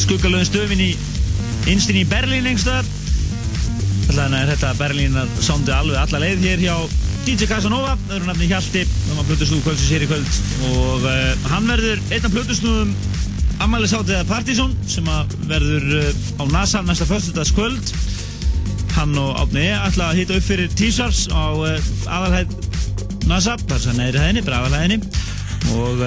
skuggalöðin stöfin í innstinn í Berlín einhverstað. Þannig er þetta Berlínar sándi alveg alla leið hér hjá DJ Casanova, öðru nafni Hjalti, það var plötusnúðu kvöldsins hér í kvöld og uh, hann verður einn af plötusnúðum ammælisáttiða Partizón sem að verður uh, á NASA næsta föstudagskvöld. Hann og Átni E ætla að hita upp fyrir T-Sars á uh, aðalhæð NASA, bara svo neðri hæðinni, bara aðalhæðinni og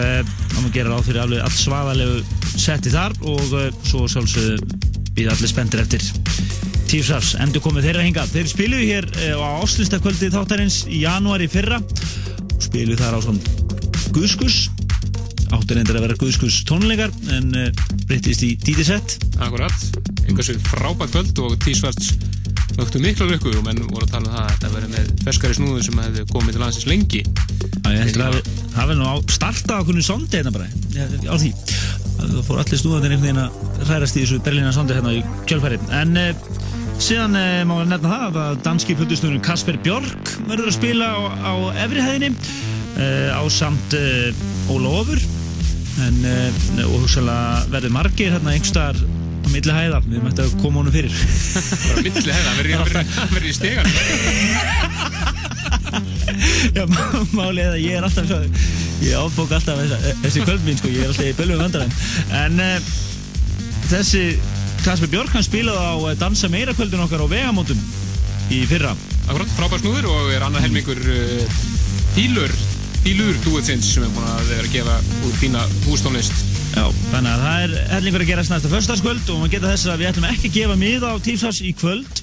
uh, hann gera ráð fyrir alveg allt svaðalegu setti þar og uh, svo sjálfsögðu við allir spenntir eftir Tífsars, endur komið þeirra hinga þeir spiluðu hér uh, á áslistakvöldi þáttarins í janúari fyrra. Og spiluðu þar á svona Guðskus. Áttur endur að vera Guðskus tónleikar en uh, breyttist í dítisett Akkurat, einhversu frábært kvöld og T-Svarts vöktu mikla lukku og menn voru að tala um það að þetta verið með ferskari snúðu sem hefði komið til landsins lengi. Já, ég heldur að það verður nú á starta á kunni sondi hérna bara. Á því. Það fór allir stúðanir einhvern veginn að hrærast í þessu Berlína sondi hérna í kjölfæri en uh, síðan uh, má við nefna það að danski puttustunum Kasper Björk verður að spila á, á efrihæðinni uh, á samt Óla Ofur en og hugsaðlega verður margir hérna einhverstaðar á milli hæða. Við mættum að koma honum fyrir. Bara milli hefða, hann verið- hann verið- hann verið í stegan Já, má- málið er að ég er alltaf svo, ég ábók alltaf þessa, þessi kvöld mín sko, ég er alltaf í bölvum vandaræm en uh, þessi Kasper Björk hann spilaði á eh, Dansa meira kvöldin okkar á vegamótum í fyrra. Akkurat, frábær snúður og er annar helmingur uh, fílur, fílur dúetsins sem er búin að vera að gefa út fína hústónlist. Já, þannig að það er hellingur að gerast næsta föstudagskvöld og maður geta þess að við ætlum ekki að gefa miða á Tífsars í kvöld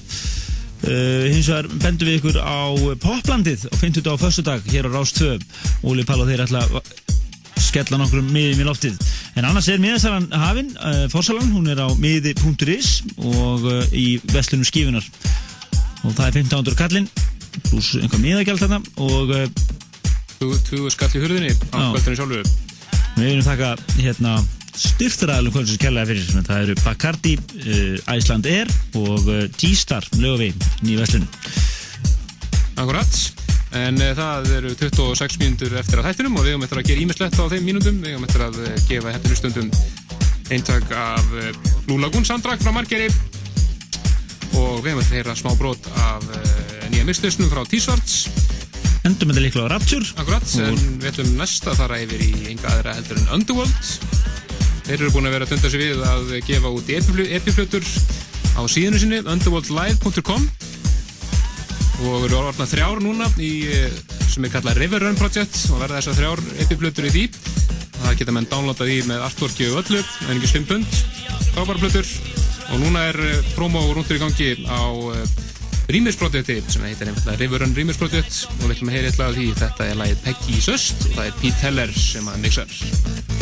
uh, hins vegar bendum við ykkur á Poplandið á 50 á föstudag hér á Rás 2 Óli Pall og þeir ætla að skella nokkrum miðum í loftið. En annars er miðasalan hafin uh, Fossalan, hún er á miði.is og uh, í vestlunum skifunar og það er 1500 kallinn pluss einhver miðagjald þarna og Þú, þú skall í hurðinni á Já. kvöldinu sjálfu. Við viljum þakka hérna styrftaraðalum kvöldsins kærlega fyrir sem það eru Bacardi, uh, Iceland Air og uh, G-Star lögavegin nýja vestlunum. Akkurat, en uh, það eru 26 mínútur eftir að þættinum og við höfum eftir að gera ímislegt á þeim mínútum. Við höfum eftir að gefa hættinu stundum eintak af Blue Lagoon soundtrack frá Margeri. Og við höfum eftir að heyra smá brot af nýja mislisnum frá T-Swarts Endum þetta líklega á Rapture. Akkurat, en við ætlum næsta að fara yfir í enga aðra heldur en Underworld Þeir eru búin að vera að dunda sig við að gefa út epiflutur á síðinu sinni underworldlive.com og eru orðna þrjár núna í, eh, sem er kallað River Run Project og verða þessar þrjár epiflutur í því. Það geta menn downloadað í með artworki og öllu, en ekki 5 pund frábæra flutur og núna er eh, promo rúndur í gangi á eh, rýmisprojekti sem heitir einfallega River Run Rýmis Project. Og við ætlum að heyra eitthvað af því. Þetta er lagið Peggy Sust og það er Pete Heller sem að mixar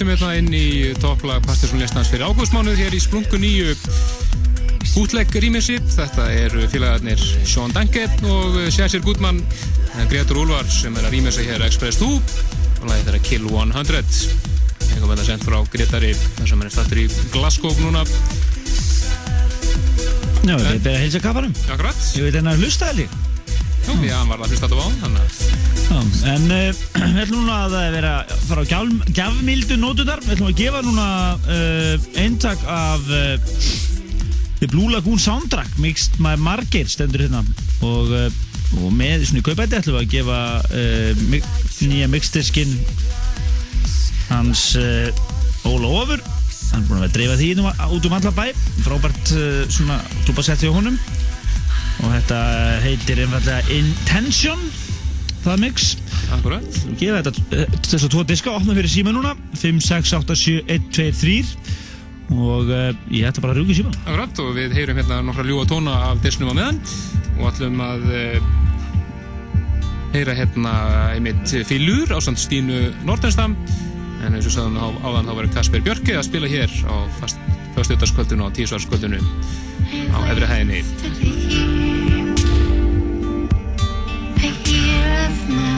tuttum hérna inn í topplag Partisan listans fyrir ágústmánuð hér í splungu nýju útlegg rýmissi. Þetta eru félagarnir Sean Danke og Sjæsir Gutmann, Gretur Úlvar sem er að rýmissa hér Express 2 og lagið þeirra Kill 100. Eitthvað með það sendt frá Gretari þar sem hann er stattur í Glasgow núna. Já, við erum að heilsa kaparum. Akkurat. Ég veit hennar hlusta því að hann var að hlusta þetta á hann, þannig að Já, en uh, við ætlum núna að vera að fara á gjaf, gjafmildu nótudar við ætlum að gefa núna uh, eintak af uh, The Blue Lagoon Soundtrack Mixed by Margir stendur hérna. Og, uh, og með svona í kaupæti ætlum við að gefa uh, mi nýja mixdiskin hans Óla Ofur. Hann er búin að vera að dreifa því um, út um alla bæ. Frábært svona dúpasetti á honum. Og þetta heitir einfallega Intention það mix. Akkurat Gefa þetta eh, þess að tvo diska opna fyrir síma núna. 5, 6, 8, 7, 1, 2, 3 og uh, ég ætla bara að í síma Akkurat og við heyrum hérna nokkra ljúa tóna af disnum á meðan. Og ætlum að uh, heyra hérna einmitt Filur á samt Stínu Nordenstam en eins og sagðum á, áðan þá verður Kasper Björki að spila hér á fyrstutaskvöldinu og tísvarskvöldinu á efri hæðinni of my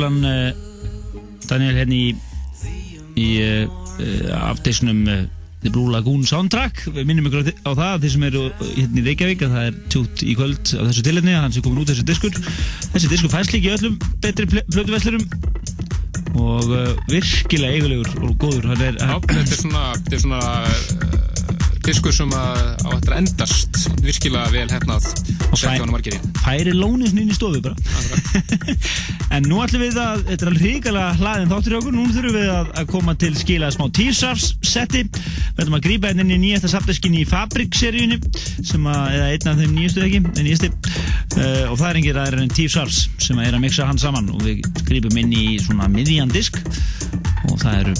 tröflan uh, Daniel hérna í í uh, uh, afdeisnum uh, The Blue Lagoon soundtrack. Við minnum ykkur á það þeir sem eru hérna í Reykjavík að það er tjút í kvöld á þessu tilhefni að hann sé komin út þessu diskur. Þessi diskur fæst líka í öllum betri plötuverslurum og uh, virkilega eigulegur og góður. Hann er, Já, þetta er svona, þetta er svona uh, diskur sem að á að endast virkilega vel hefnað og færi lónið inn í stofu bara en nú ætlum við að þetta er alveg hrikalega hlaðin þáttur í okkur. Nú þurfum við að, að koma til skila smá teasers setti. Við ætlum að grípa hérna inn í nýjasta sapdeskin í Fabrik-seríunni sem að, eða einn af þeim nýjastu ekki? En nýjasti. Uh, og það er engir aðeins en teasers sem að er að mixa hann saman. Og við grípum inn í svona miðjan disk. Og það eru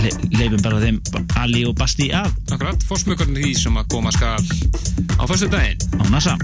le leifum bara þeim Ali og Basti að Akkurat, fórsmökkurinn því sem að koma skal á fyrstu daginn. á NASA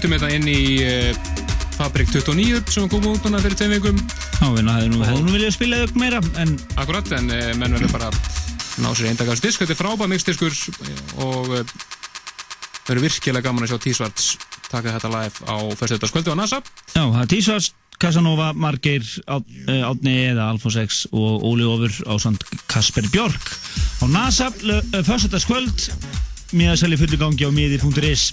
stuttum þetta inn í uh, Fabrik 29 sem kom út núna fyrir tveim vikum. Já, við hefðum nú, hefði nú viljað spila auk meira en Akkurat, en uh, menn verður bara ná sér eindagast disk, þetta er frábæð mixdiskur og uh, verður virkilega gaman að sjá T-Svarts taka þetta live á fyrstöldarskvöldu á NASA. Já, það er Tísvars, Casanova, Margeir, Át- eh, Átni eða Alfons X og Óli Ofur á samt Kasper Björk. Á NASA, að selja fullu gangi á miði.is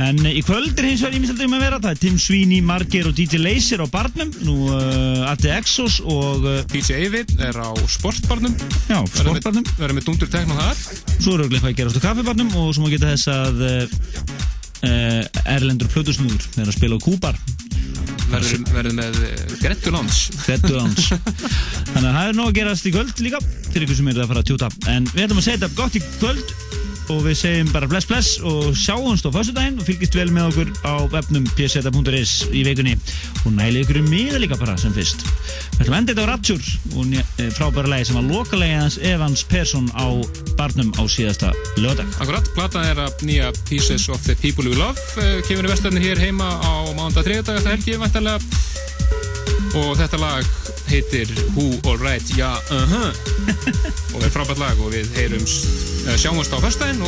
en eh, í kvöld er hins vegar ímyndstældið um að vera. Það er Tim Sweeney, Margeir og DJ Laser á barnum. Nú uh, Atti Exos og uh, DJ Eivind er á sportbarnum. Já, sportbarnum. Verður með dundur tekna þar. Svo er auðvitað hvað að gerast á kaffibarnum og svo má geta þess að uh, Erlendur Plutusnúður er að spila á Kúbar. Verður, verður með uh, Grettu Lands. Grettu Lands. Þannig að það er nóg að gerast í kvöld líka fyrir ykkur sem eru að fara að tjúta en við ætlum að segja þetta gott í kvöld og við segjum bara bless bless og sjáumst á föstudaginn og fylgist vel með okkur á webnum pseta.is í vikunni. Og nælið ykkur um miða líka bara sem fyrst. Við ætlum að enda þetta á nýja- eh, frábæra lagi sem var lokalega hans Evans Persson á barnum á síðasta lögdag Akkurat, platan er að nýja Pieces of the People We Love uh, kemur í vestarni hér heima á mándag 3. dag eftir helgi væntanlega. Og þetta lag heitir Who Alright Ja Uh-huh. Og er frábært lag og við heyrumst, uh, sjáumst á föstudaginn